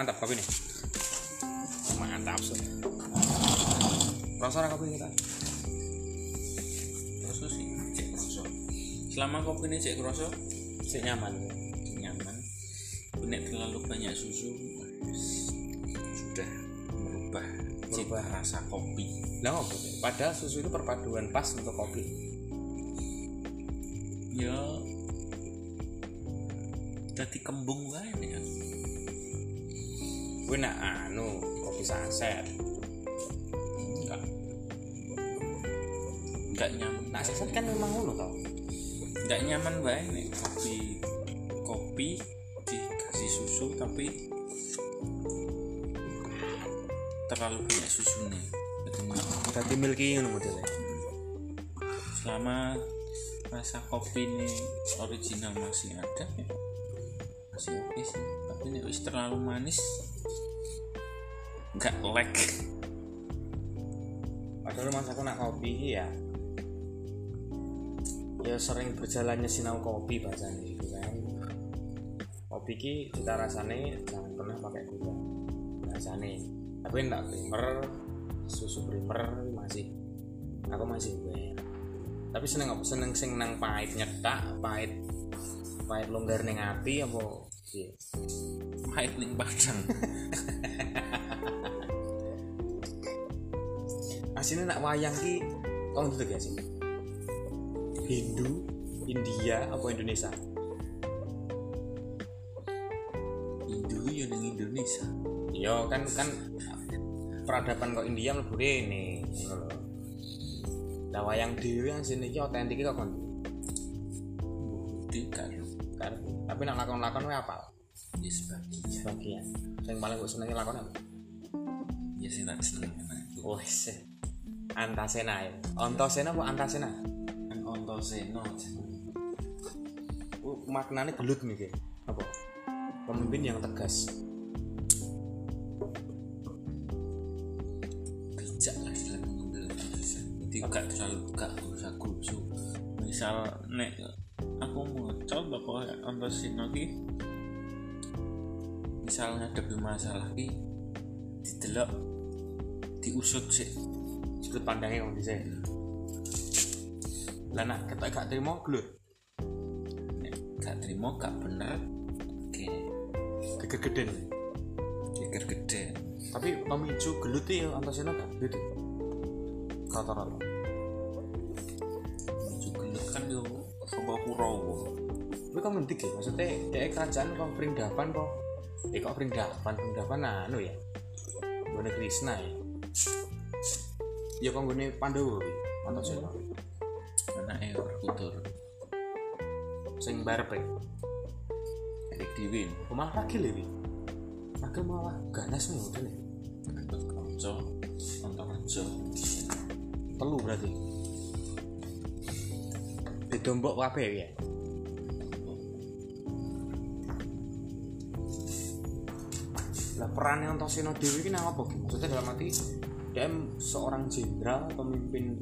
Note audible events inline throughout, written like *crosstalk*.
mantap kopi nih. Mantap sih rasa kopi kita. Kroso sih cek kroso selama kopi ini cek kroso sih nyaman nyaman. Nek terlalu banyak susu sudah merubah cita Merubah. rasa kopi. Lah sih? padahal susu itu perpaduan pas untuk kopi. Ya jadi kembung nih ya. Gue nak anu kopi saset. Enggak. Enggak nyaman. Nah saset kan memang ngono tau enggak nyaman wae nih kopi kopi dikasih susu tapi terlalu banyak susunya. Berarti milky ngono modelnya. Selama rasa kopi ini original masih ada ya masih oke sih tapi ini terlalu manis nggak lag. Padahal mas aku nak kopi ya ya sering berjalannya sinau kopi bahasanya gitu kan. Kopi ki cita rasanya jangan pernah pakai gula. Bahasanya tapi enggak primer susu primer masih aku masih gue. Tapi seneng apa? Seneng sing nang pahit nyetak pahit pahit longgar ning ati apa? Iya. Pahit ning padang *laughs* aslinya nak wayang ki kau ngerti gak sih Hindu India apa Indonesia? Indo ya Indonesia. Iya kan kan peradaban kok India mlebu rene. Lho lah wayang dhewe yang sini ki otentik kok kon tidak kan tapi nak lakon-lakon wae apal? Ya sebagian. Sebagian. Yang paling gue senengi lakon apa? Ya sih tak seneng wes Antasena ya. Antasena apa Antasena? Ontoseno Oh, maknanya gelut nih kayak apa? Pemimpin yang tegas. Bijak lah dalam mengambil keputusan. Jadi gak terlalu gak usah kusu misal nek aku mau coba kok ontoseno ki misal ngadepi masalah ki didelok diusut sih sudut pandangnya kalau bisa lah nak kita gak terima gelut. Gak terima gak bener. Oke. Gegeden geger gede tapi pemicu gelut ya Antasena gak? Gitu rata-rata. Juga kan yo coba kurawa tapi kok ngentik ya maksudnya dia kerajaan kok Vrindavan kok? Eh kok Vrindavan Vrindavan anu ya? Gue Krishna ya ya gue Pandawa ya Antasena anaknya berkutur sing barep ya Erik Diwin Oh, malah ragil ya Wi? ragil malah ganas nih udah nih Gatot Kaca Antareja telu berarti. Didombok kabeh ya? Lah perannya Antasena Dewi ini apa? Maksudnya dalam arti dia seorang jenderal pemimpin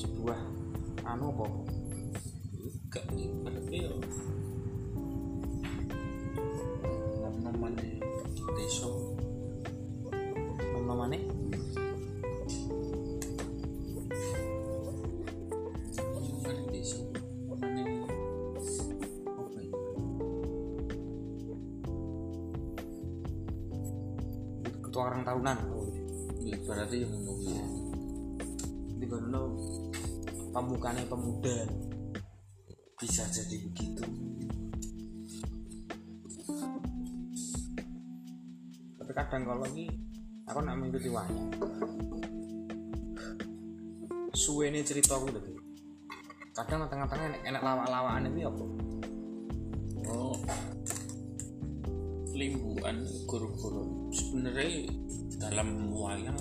sebuah anu apa? Gak yo nama-namanya desa. Namanya namanya desa. Namanya apa ya? Ketua orang tahunan oh, ya berarti yang ngomong ya. Di kono pemukanya pemuda. Bisa jadi begitu. Tapi kadang kalau lagi aku nak mengikuti wayang. Suwe ini cerita aku lagi kadang tengah-tengah enak, enak lawak-lawakan itu apa? Oh. Limbuan guru-guru. Sebenarnya dalam wayang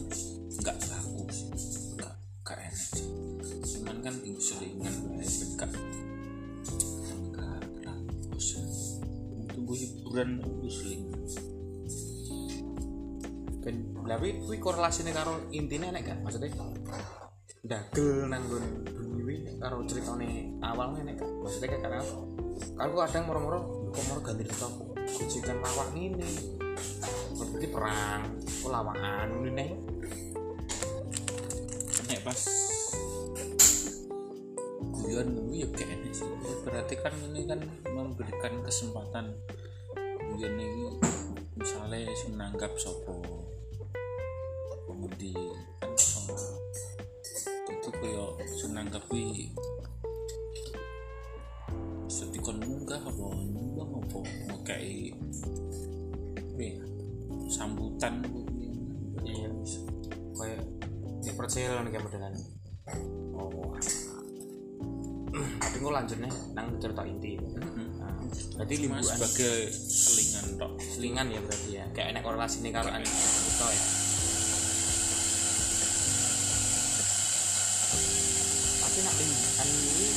nggak bagus nggak nggak enak cuman kan selingan baik enggak enggak bagus untuk hiburan itu selingan ben tapi kuwi korelasine karo intine enek gak? Maksudnya dagel nang bengi kuwi karo ceritane awal enek gak? Maksudnya kayak karena kan aku kadang moro-moro kok moro ganti cerita gojekan lawak ini berarti perang. Kok lawangan ini nih nek pas guyon kuwi ya kayak ini sih. Berarti kan ini kan memberikan kesempatan. Guyon ini misalnya sing nanggap sopo pengundi kan itu kaya sing nanggap kuwi sedikon munggah apa? Nyumbang apa? Ngekei kuwi sambutan kuwi iya kayak di percaya nih kayak modelan oh tapi gue lanjutnya nang cerita inti nah, berarti liburan sebagai selingan tok. Selingan ya berarti ya? Kayak enak korelasi nih kalau anak kita ya? Tapi nak liburan ini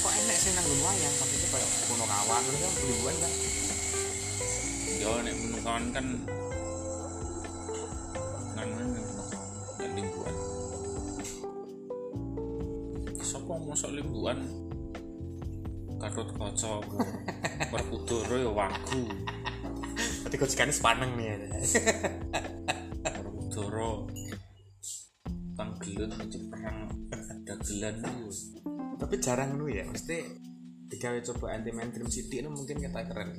kok enak sih nang wayang maksudnya kayak kuno kawan itu kan liburan kan ya nek menurut kawan kan nganu nek menurut kawan nek limbuan. Sapa mosok limbuan? Gatot Kaca Werkudara *laughs* ya wagu. Berarti sepaneng nih ya Werkudara panggelan itu perang. Dagelan tapi jarang lu ya mesti digawe coba anti mainstream city itu mungkin kita keren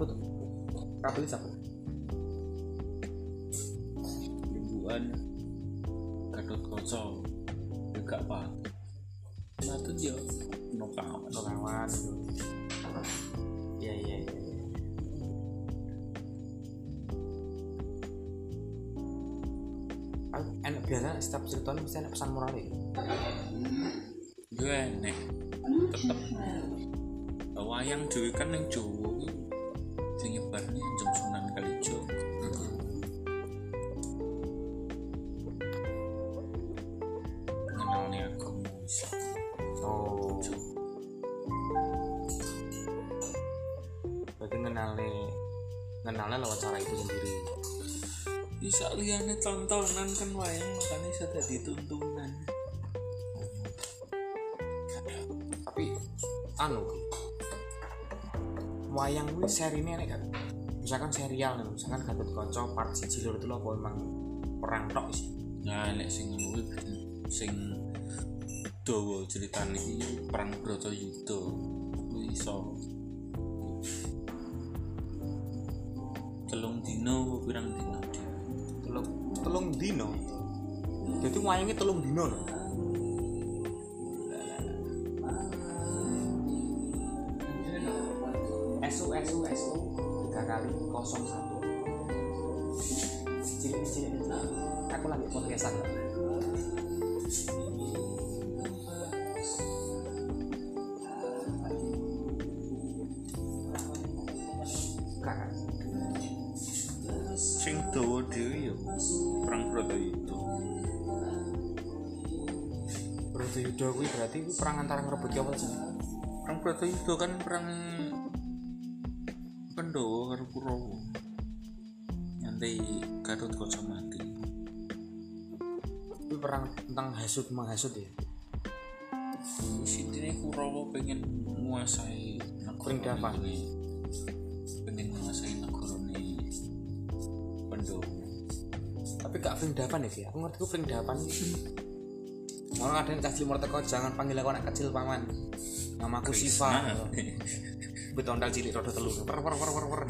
takut tuh. Takut limbuan. Gatot Kaca ya gak apa satu dia no kawan. Atau kawan. Gitu iya iya iya. Iya. Aku enak biasa setiap cerita mesti ada pesan moral ya. Gue enek tetep. Wayang dhewe kan yang kuwi sing nyebarne Anjung Sunan Kalijo mengenalne agama Islam oh. Berarti ngenalnya lewat cara itu sendiri. Bisa liane tontonan kan wayang makanya bisa jadi tuntunan ini seri ini kan misalkan serial nih misalkan Gatot Kaca part siji loro itu apa emang perang tok sih? Nah nek sing kuwi sing dawa ceritane iki perang Bratayuda kuwi iso. Telung dino pirang dino telung telung dino jadi wayangnya telung dino loh 01 nah, aku lagi podcastan sing dawa dhewe ya perang Bratayuda Bratayuda berarti perang antara ngrebut apa sih perang Bratayuda kan perang Pandhawa karo Kurawa nyantai Gatot Kaca mati. Kuwi perang tentang hasut menghasut ya? Sintine Kurawa pengen menguasai Pringdavan. ini. Pengen menguasai negarane Pandhawa tapi gak Pringdavan ya Ki? aku ngerti ku Pringdavan Mau ada yang kasih teko jangan panggil aku anak kecil paman. Namaku Siva *laughs* Betondal cilik rodo telu. Per per per per per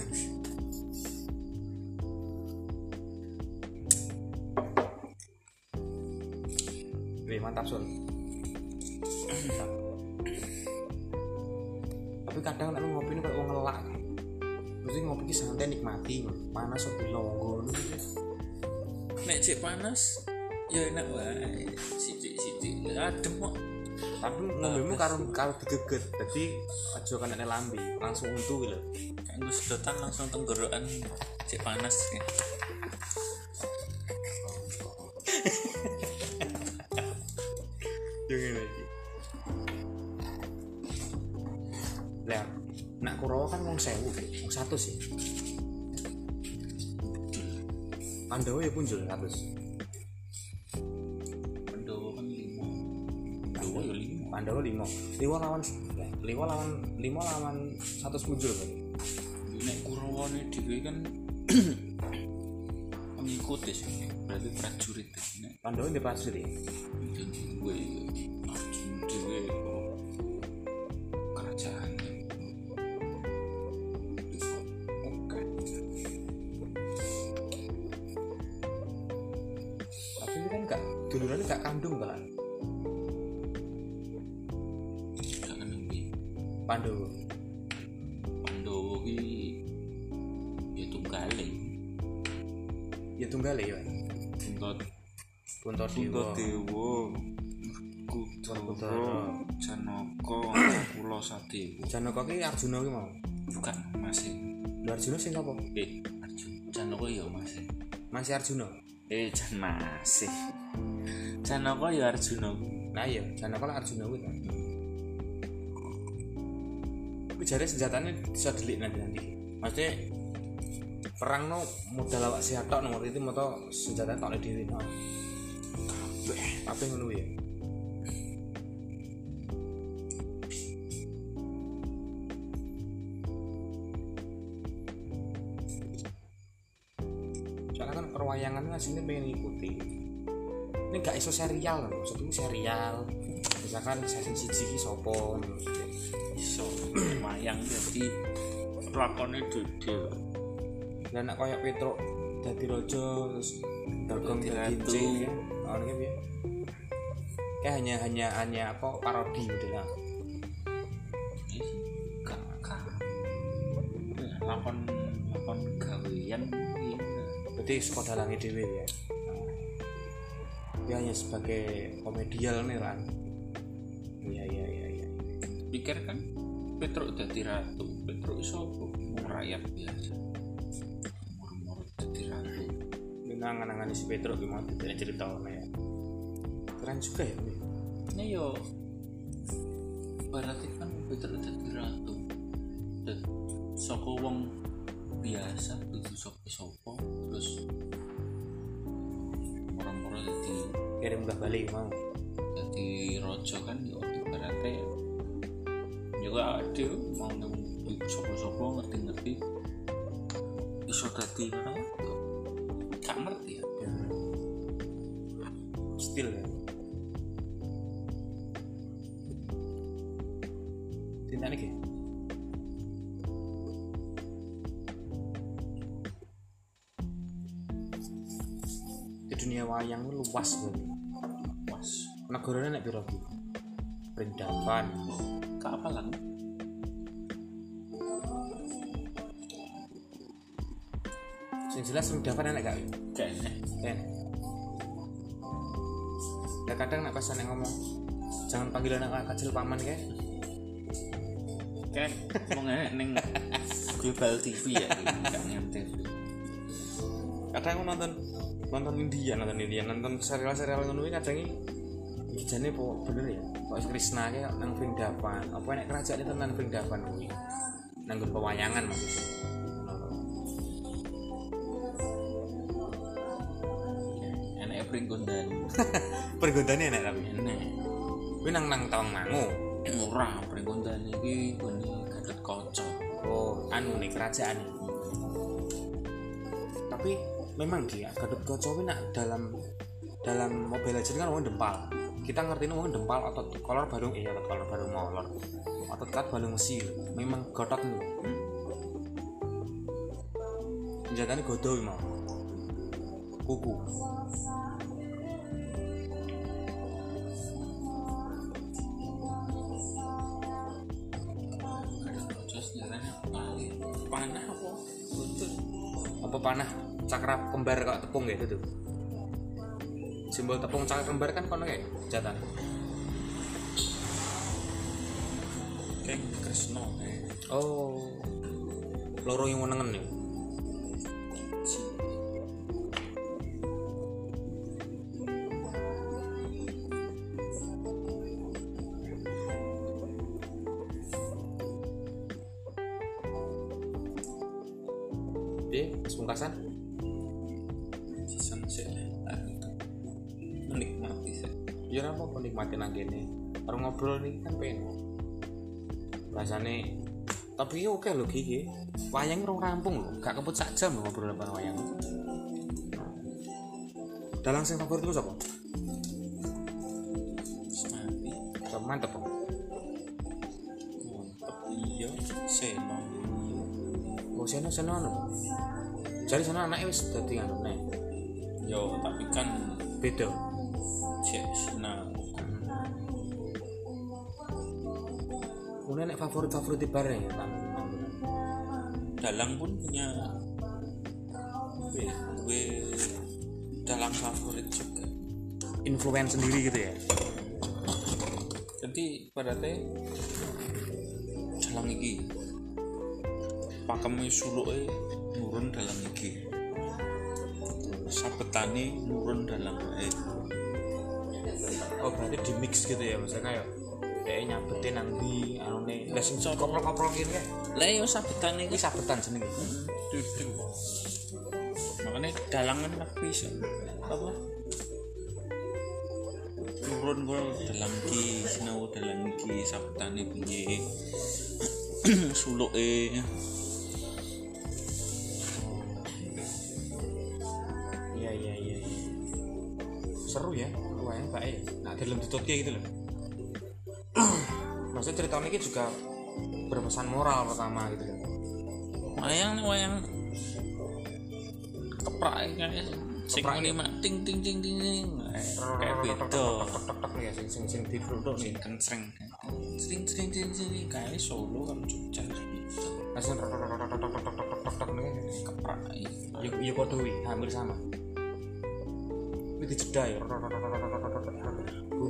Wih, mantap Mantap. tapi kadang lu ngopi ini kayak ngelak. Mesti ngopi ki santai nikmati. Panas kok dilonggo nek cek panas ya enak wae. Sithik-sithik adem kok tapi ngombemu karo karo digeget jadi aja kan nek lambe langsung untu gitu kayak gue sedotan langsung tenggorokan cek panas ya. yang ini lagi lah nak Kurawa kan wong sewu wong satu sih. Pandawa ya punjul satu Pandhawa lima lawan lima lawan lima lawan satu muncul kan nek Kurawane dhewe kan *coughs* pengikut ya sih berarti prajurit ya nek. Pandawa di prajurit jadi gue kok kerajaan tapi ini kan gak duluan gak kandung kan Pandawa Pandawa ki ya tunggale ya tunggal ya Punta Punta Dewa. Dewa. Werkudara. Werkudara Janaka Kula Sadewa Janaka ki Arjuna ki mau? Bukan masih. Lho Arjuna sing sapa eh Arjuna. Janaka ya masih. Masih Arjuna? Eh jan masih. Janaka ya Arjuna. Nah iya. Janaka lah Arjuna kuwi kan Jare senjatanya bisa delik nanti nanti maksudnya perang no modal awak sehat tok nomor itu moto senjata tok oleh diri no. Kabeh apa ya. Soalnya kan perwayangan kan sini pengen ngikuti. Ini gak iso serial loh maksudku serial. Misalkan season siji ki sopo maksudnya. iso mayang jadi lakonnya dede dan nak koyak Petro dadi raja terus Dagong Dadi ya oh ini piye? Kayak hanya hanya hanya apa parodi udah lah. Ih, gak gak Ya, lakon lakon gawean berarti suka dalangnya dewi ya? Dia hanya sebagai komedial nih kan iya iya iya iya. Pikir kan Petruk dadi ratu. Petruk iso rakyat biasa. Murmur dadi ratu. Dengan nganangani si Petro gimana tidak cerita ya keren juga ya ini yo berarti kan Petruk dadi ratu. Dan saka wong biasa itu sopo-sopo terus murmur dadi kirim gak balik mau. jadi rojo kan yo ibaratnya juga ada mau sopo-sopo ngerti-ngerti. Iso dadi ngono gak ngerti ya? Ya. still ya. Tinta nih di dunia wayang luas banget was negaranya nek piro ki Perindapan gak apa lah sing jelas Perindapan enak gak? Kayaknya. Kan ya kadang nek pesan yang ngomong jangan panggil anak kecil paman kayak kan mau ngenek neng global TV ya gak nyang TV kadang aku nonton nonton India nonton India nonton serial-serial ngono kadang iki jane po bener ya kok Krishna kayak nang Vrindavan. Apa nek kerajaan itu nang Vrindavan kuwi? Nang pewayangan maksudnya enak *laughs* pringgondan pergodane enak tapi? Enak kuwi nang nang tawang mangu. Murah pringgondan ini gini gatot kaca. Oh anu nih kerajaan tapi memang dia Gatot Kaca kuwi nak dalam dalam Mobile Legends kan wong dempal kita ngerti ini wong dempal otot kolor baru iya otot kolor baru molor. Otot kat baru mesil memang gotot nih hmm. senjatanya godo mau kuku. Panah apa panah? Cakra kembar kok tepung gitu tuh simbol tepung cakra kembar kan kono kayak senjata kayak Kresno kayak oh. Loro yang menengen nih. Si dia sepungkasan season sih ah, itu menikmati sih ya apa penikmati nang kene baru ngobrol nih kan pengen bahasane tapi ya oke lho gigi wayang rong rampung lho gak kebut sak jam lho ngobrol apa wayang dalang sing favorit lu siapa? Siapa mantep kok Mantep iya. Seno. Iya. oh seno seno anu jadi seno anaknya wis dadi anu nih Yo tapi kan beda Kemudian favorit favorit bareng ya Dalang pun punya gue, gue dalang favorit juga. influence sendiri gitu ya? Jadi pada teh dalang iki. Pakemnya suluke nurun dalam iki. Sabetane nurun dalam wae oh berarti di mix gitu ya misalnya kayak kayak nyabetin nang anu nih lah sing koprol koprol gini kan lah yo sabetane ini iki sabetan jenenge. Duduk. Makanya dalangan lah bisa apa? Turun gue dalam ki sinau dalam ki sabetane piye *clears throat* suluke. Iya iya iya iya. seru ya wayang baik nah dalam tututnya gitu loh maksudnya cerita ini juga berpesan moral pertama gitu kan wayang nih wayang keprak kayak sing ini mah ting ting ting ting ting kayak beda ya sing sing sing difruto kan kenceng sing sing sing sing kayak solo kan Jogja gitu asal keprak Yuk yuk kodowi hampir sama ini dijeda ya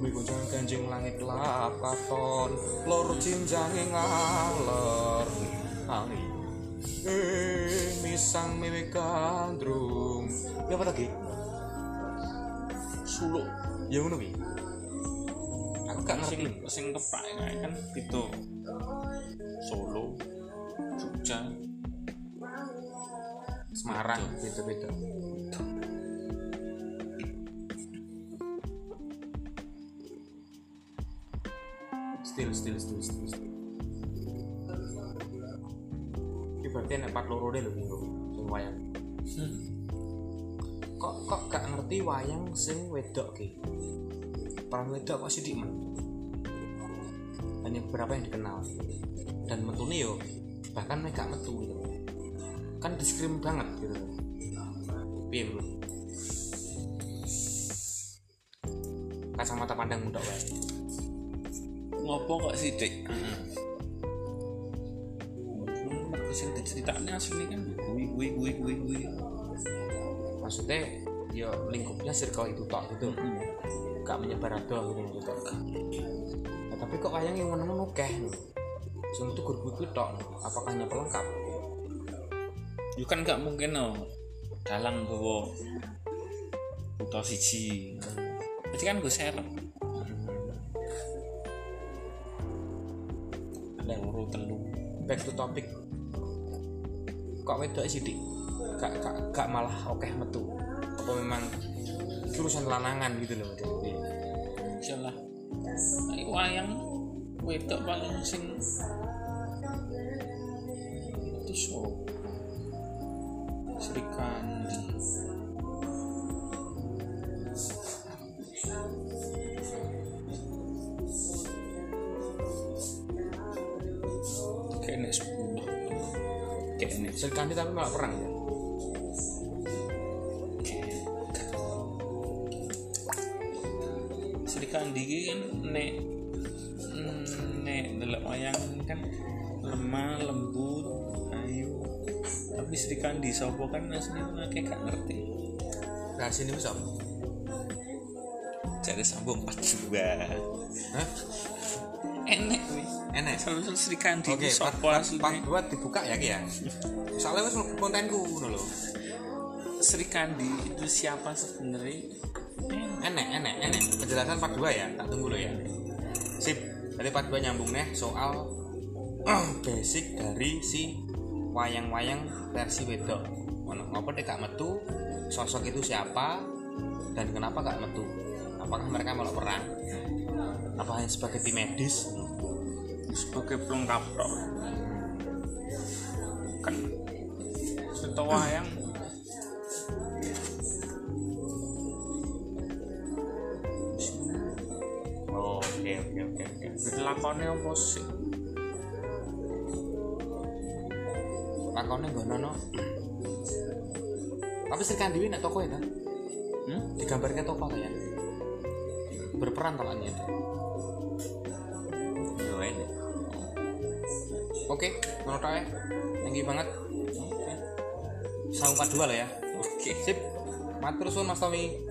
bumi goncang ganjing langit lap katon lor cinjange ngalor angin eh misang mewe gandrung. Ya apa lagi? Suluk. Ya ngono wi aku gak ngerti. Sing keprak kayak kan gitu solo Jogja. Semarang beda still still still still still. Iki berarti enak empat loro deh lho minggu sing wayang. Kok kok gak ngerti wayang sing wedok ki? Peran wedok kok sih men hanya beberapa yang dikenal. Dan metune yo bahkan mereka metu gitu. Kan diskrim banget gitu. Piye menurut kacamata pandang muda wae ngopo kok sih dek sing diceritanya asli kan. Gue gue gue gue gue maksudnya ya lingkupnya circle itu tok gitu. Gak menyebar adoh gitu gitu. Nah, tapi kok wayang yang ngono akeh lho. Sing itu gur kuwi tok apakah hanya pelengkap Yo kan gak mungkin no dalang bawa buta siji. Berarti kan gue serep ada loro telu. Back to topic. Kok wedok sih dik gak, gak, gak malah oke metu. Apa memang urusan lanangan gitu loh iyalah. Ayo wayang wedok paling sing Kandi tapi malah perang ya? Sri Kandi kan nek mm, nek delok wayang kan lemah lembut ayu. Tapi Sri Kandi sapa kan asline ngake gak ngerti. Nah sini bisa cari sambung 42 Hah? Enek wi enak selalu Sri Kandi Oke, okay, part, sapa part, part dibuka ya Ki ya. Soalnya wis mlebu kontenku ngono lho. Sri Kandi itu siapa sebenarnya Enek, enek, enek. Penjelasan part 2 ya, tak tunggu lo ya. Sip. Tadi part 2 nyambung nih soal *clears throat* basic dari si wayang-wayang versi wedok. Ngono, ngapa gak metu? Sosok itu siapa dan kenapa gak metu? Apakah mereka melok perang? Apa hanya sebagai tim medis? Sebagai pelengkap tok kan cerita wayang oh, oke oke oke. Oke lakonnya apa sih? Lakonnya gak nono. Tapi Sri Kandi nek toko ya kan hmm? digambarkan toko ya berperan talaknya Yo, ini. oke menurut saya tinggi banget. Sama 42 lah ya. Oke. sip. Matur suwun Mas Tommy